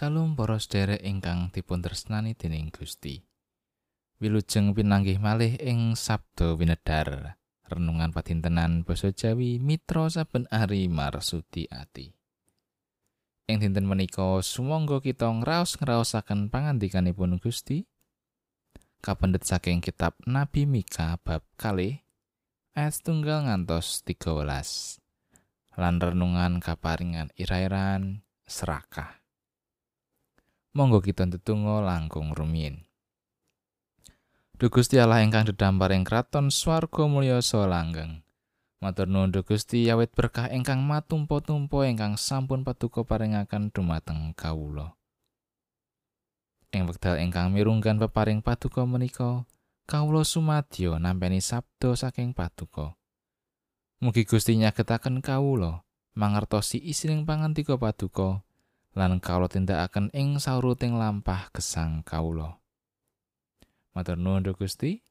Salam para sedherek ingkang dipun tresnani dening Gusti. Wilujeng pinanggih malih ing Sabda Winedar. Renungan padintenan basa Jawi Mitra saben ari marsudi ati. Ing dinten menika sumangga kita ngraos-ngraosaken pangandikanipun Gusti. Kapendet saking kitab Nabi Mika bab kalih ayat tunggal ngantos 13. Lan renungan kaparingan irairan serakah. Monggo kita tetunggo langkung rumiyin. Duh Gusti Allah ingkang dedampar ing kraton swarga mulya langgeng. Matur nuwun Gusti awit berkah ingkang matumpo-tumpo ingkang sampun paduka paringaken dumateng kawula. Ing wekdal ingkang mirunggan peparing paduka menika, kawula sumadyo nampeni sabda saking paduka. Mugi Gusti nyagetaken kawula mangertosi isining pangantika paduka. Lan kawula tindakaken ing sauruting lampah gesang kawula. Matur nuwun Gusti,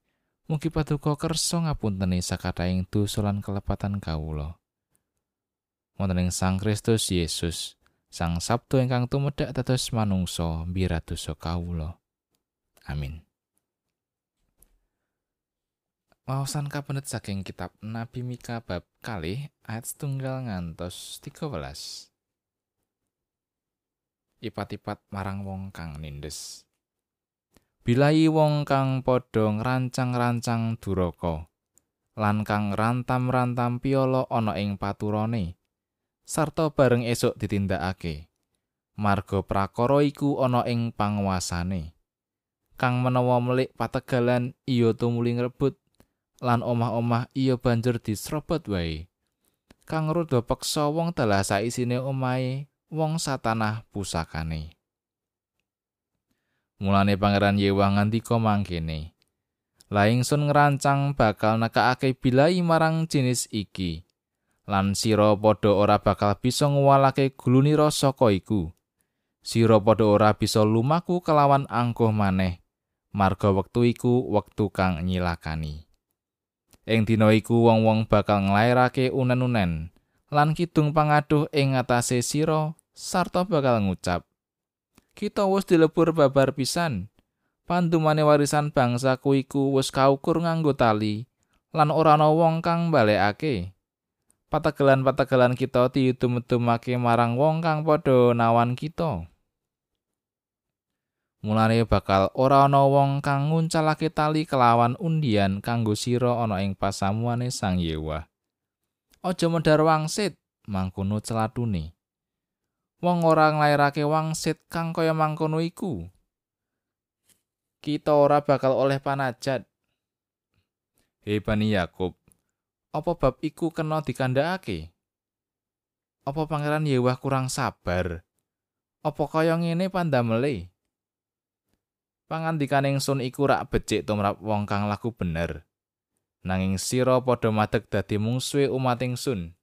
mugi paduka kersa ngapunteni sakathahing dosa lan kelepatan kawula. Wonten ing Sang Kristus Yesus, Sang Sabdo ingkang tumedhak dados manungsa mbira dosa kawula. Amin. Wawasan kapendet saking kitab Nabi Mika bab kalih ayat setunggal ngantos 13. Ipat-ipat marang wong kang nindes. Bilai wong kang padha ngrancang-rancang duraka lan kang rantam-rantam piolo ana ing paturane sarta bareng esuk ditindakake. Marga prakara iku ana ing panguasane. Kang menawa melik pategalan iya tumuli ngrebut lan omah-omah iya banjur disrobot wae. Kang rada peksa wong dalah saisine omahe wong satanah pusakane. Mulane Pangeran Yewa ngandika mangkene. Laingsun ngrancang bakal nekakake bilai marang jenis iki. Lan sira padha ora bakal bisa nguwalake gulunira saka iku. Sira padha ora bisa lumaku kelawan angkuh maneh. Marga wektu iku wektu kang nyilakani. Ing dina iku wong-wong bakal nglairake unen-unen lan kidung pangaduh ing ngatasé sira sarta bakal ngucap kita wis dilebur babar pisan. Pandumane warisan bangsa iku wis kaukur nganggo tali lan ora ana wong kang balekake pategelan-pategelan kita diudum-udumake marang wong kang padha nawan kita. Mulane bakal ora ana wong kang nguncalake tali kelawan undian kanggo sira ana ing pasamuane Sang Yewa aja medhar wangsit mangkono celatune. Wong ora nglairake wangsit kang kaya mangkono iku. Kita ora bakal oleh panajat. Hei Bani Yakub. Apa bab iku kena dikandhakake? Apa pangeran Yewah kurang sabar? Apa kaya ngene pandamele? Pangandikaning sun iku rak becik tumrap wong kang laku bener nanging sira padha madeg dadi mungsuhe umat ingsun.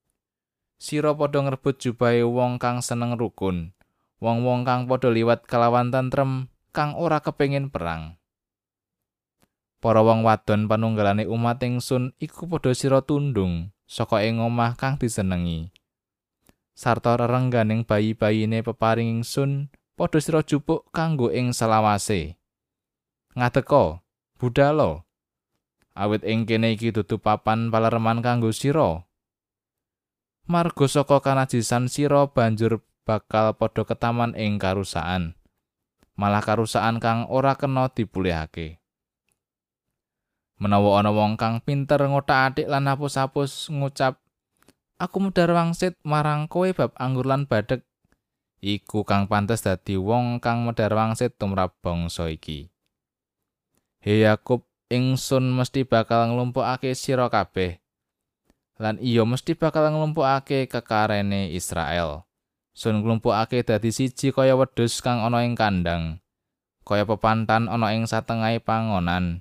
Sira padha ngrebut jubahe wong kang seneng rukun wong-wong kang padha liwat kalawan tentrem kang ora kepengin perang. Para wong wadon panunggalane umat ingsun iku padha sira tundung saka ing omah kang disenengi. Sarta rerengganing bayi-bayine peparing ingsun padha sira jupuk kanggo ing selawase. Ngateka budalo awit ing kene iki dudu papan palereman kanggo sira. Marga saka kanajisan sira banjur bakal padha ketaman ing karusaan malah karusaan kang ora kena dipulihake. Menawa ana wong kang pinter ngotak-atik lan hapus-hapus ngucap aku mudhar wangsit marang kowe bab anggur lan badhek. Iku kang pantes dadi wong kang medhar wangsit tumrap bangsa iki. He Yakub ingsun mesti bakal nglumpukake sira kabeh lan iya mesti bakal nglumpukake kekarene Israel. Sun nglumpukake dadi siji kaya wedhus kang ana ing kandang, kaya pepantan ana ing satengahing.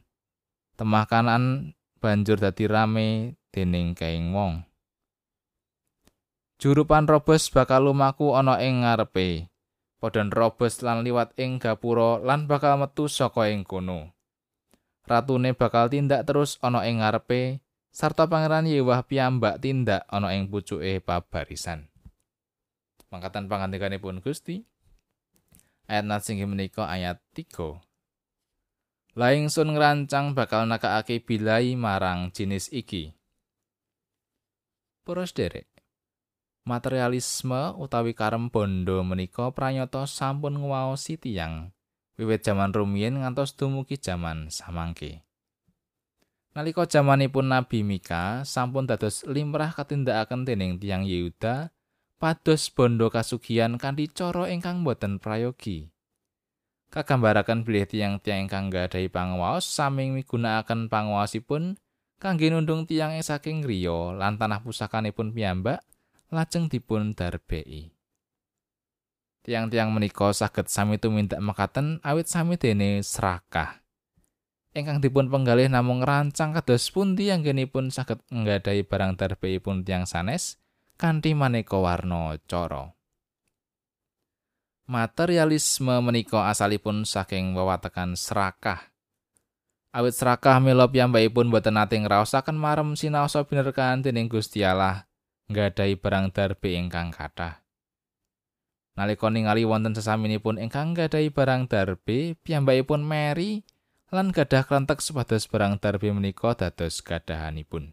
Temah kanan banjur dadi rame dening kaing wong. Jurupan robos bakal lumaku ana ing ngarepe. Padha robos lan liwat ing gapura lan bakal metu saka ing kono. Ratune bakal tindak terus ana ing ngarepe sarta pangeran Yewah piyambak tindak ana ing pucuke pabarisan. Mangkatan pangandikanipun Gusti. Ayat sing menika ayat 3. Laing sun ngrancang bakal nakakake bilai marang jenis iki. Para derek. Materialisme utawi karem bondo menika pranyata sampun ngwaosi tiyang wiwit jaman rumiyin ngantos dumugi jaman samangke. Nalika jamanipun Nabi Mika sampun dados limrah katindakaken dening tiang Yehuda pados bondo kasugihan kanthi cara ingkang boten prayogi. Kagambaraken bilih tiang-tiang ingkang nggadahi panguwas saming migunakaken panguwasipun kangge nundung tiang ing saking griya lan tanah pusakanipun piyambak lajeng dipun darbei. Tiang-tiang menika saged sami tumindak mekaten awit sami dene serakah. ingkang dipun penggalih namung rancang kados pundi anggenipun saged nggadahi barang darbeipun tiang sanes kanthi maneka warna cara. Materialisme menika asalipun saking wewatekan serakah. Awit serakah mila piyambakipun boten nate ngraosaken marem sinaosa binerkahan dening Gusti Allah nggadahi barang darbe ingkang kathah. Nalika ningali wonten sesaminipun ingkang nggadahi barang darbe, piyambakipun meri lan gadah krentek supados barang darbe menika dados gadahanipun.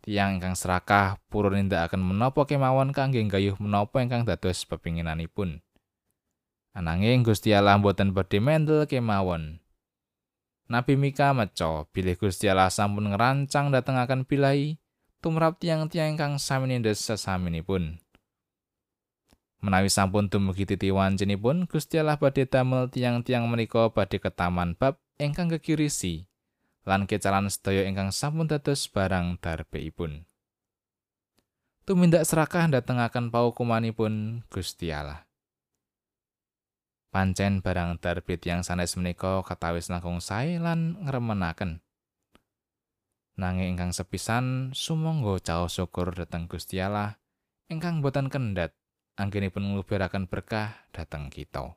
Tiang ingkang serakah purun nindakaken menapa kemawon kangge gayuh menapa ingkang dados pepinginanipun. Ananging Gusti Allah boten badhe mendel kemawon. Nabi Mika meco bilih Gusti Allah sampun ngerancang datengaken bilai tumrap tiang-tiang ingkang sami nindes sesaminipun. Menawi sampun dumugi titiwan jenipun, Gusti Allah badhe damel tiang-tiang menika badhe ketaman bab ingkang kekirisi lan kecalan sedaya ingkang sampun dados barang darbeipun. Tumindak serakah datengaken paukumanipun Gusti Allah. Pancen barang darbe tiang sanes menika katawis langkung sae lan ngremenaken. Nanging ingkang sepisan sumangga caos syukur dhateng Gusti Allah ingkang boten kendhat anggenipun ngluberaken berkah dhateng kita.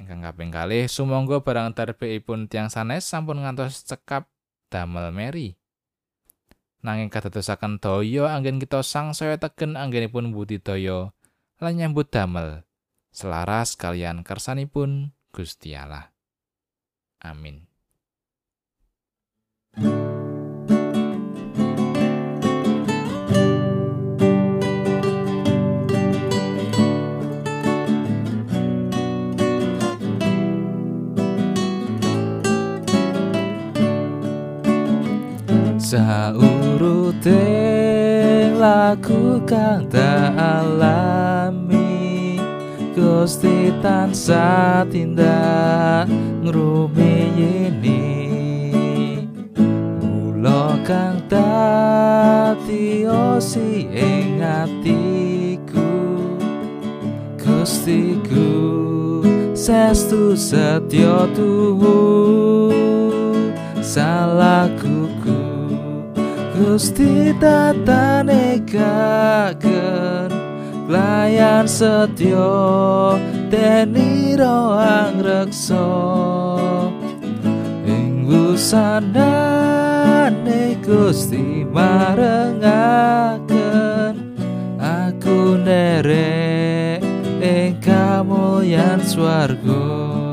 Ingkang kaping kalih sumangga barang darbeipun tiang sanes sampun ngantos cekap damel meri. Nanging kadadosaken daya anggen kita sang saya tegen anggenipun budidaya lan nyambut damel selaras kalian kersanipun Gusti Allah. Amin. Saurute lagu kang alami Gusti tansah tindak ngrumiyini Mula kang dadi osi ing atiku. Gustiku sestu setya tuhu salahku Gusti tatane kagen layan setyo teniro angrekso ing wusanane Gusti marengaken aku nere ing kamulyan swarga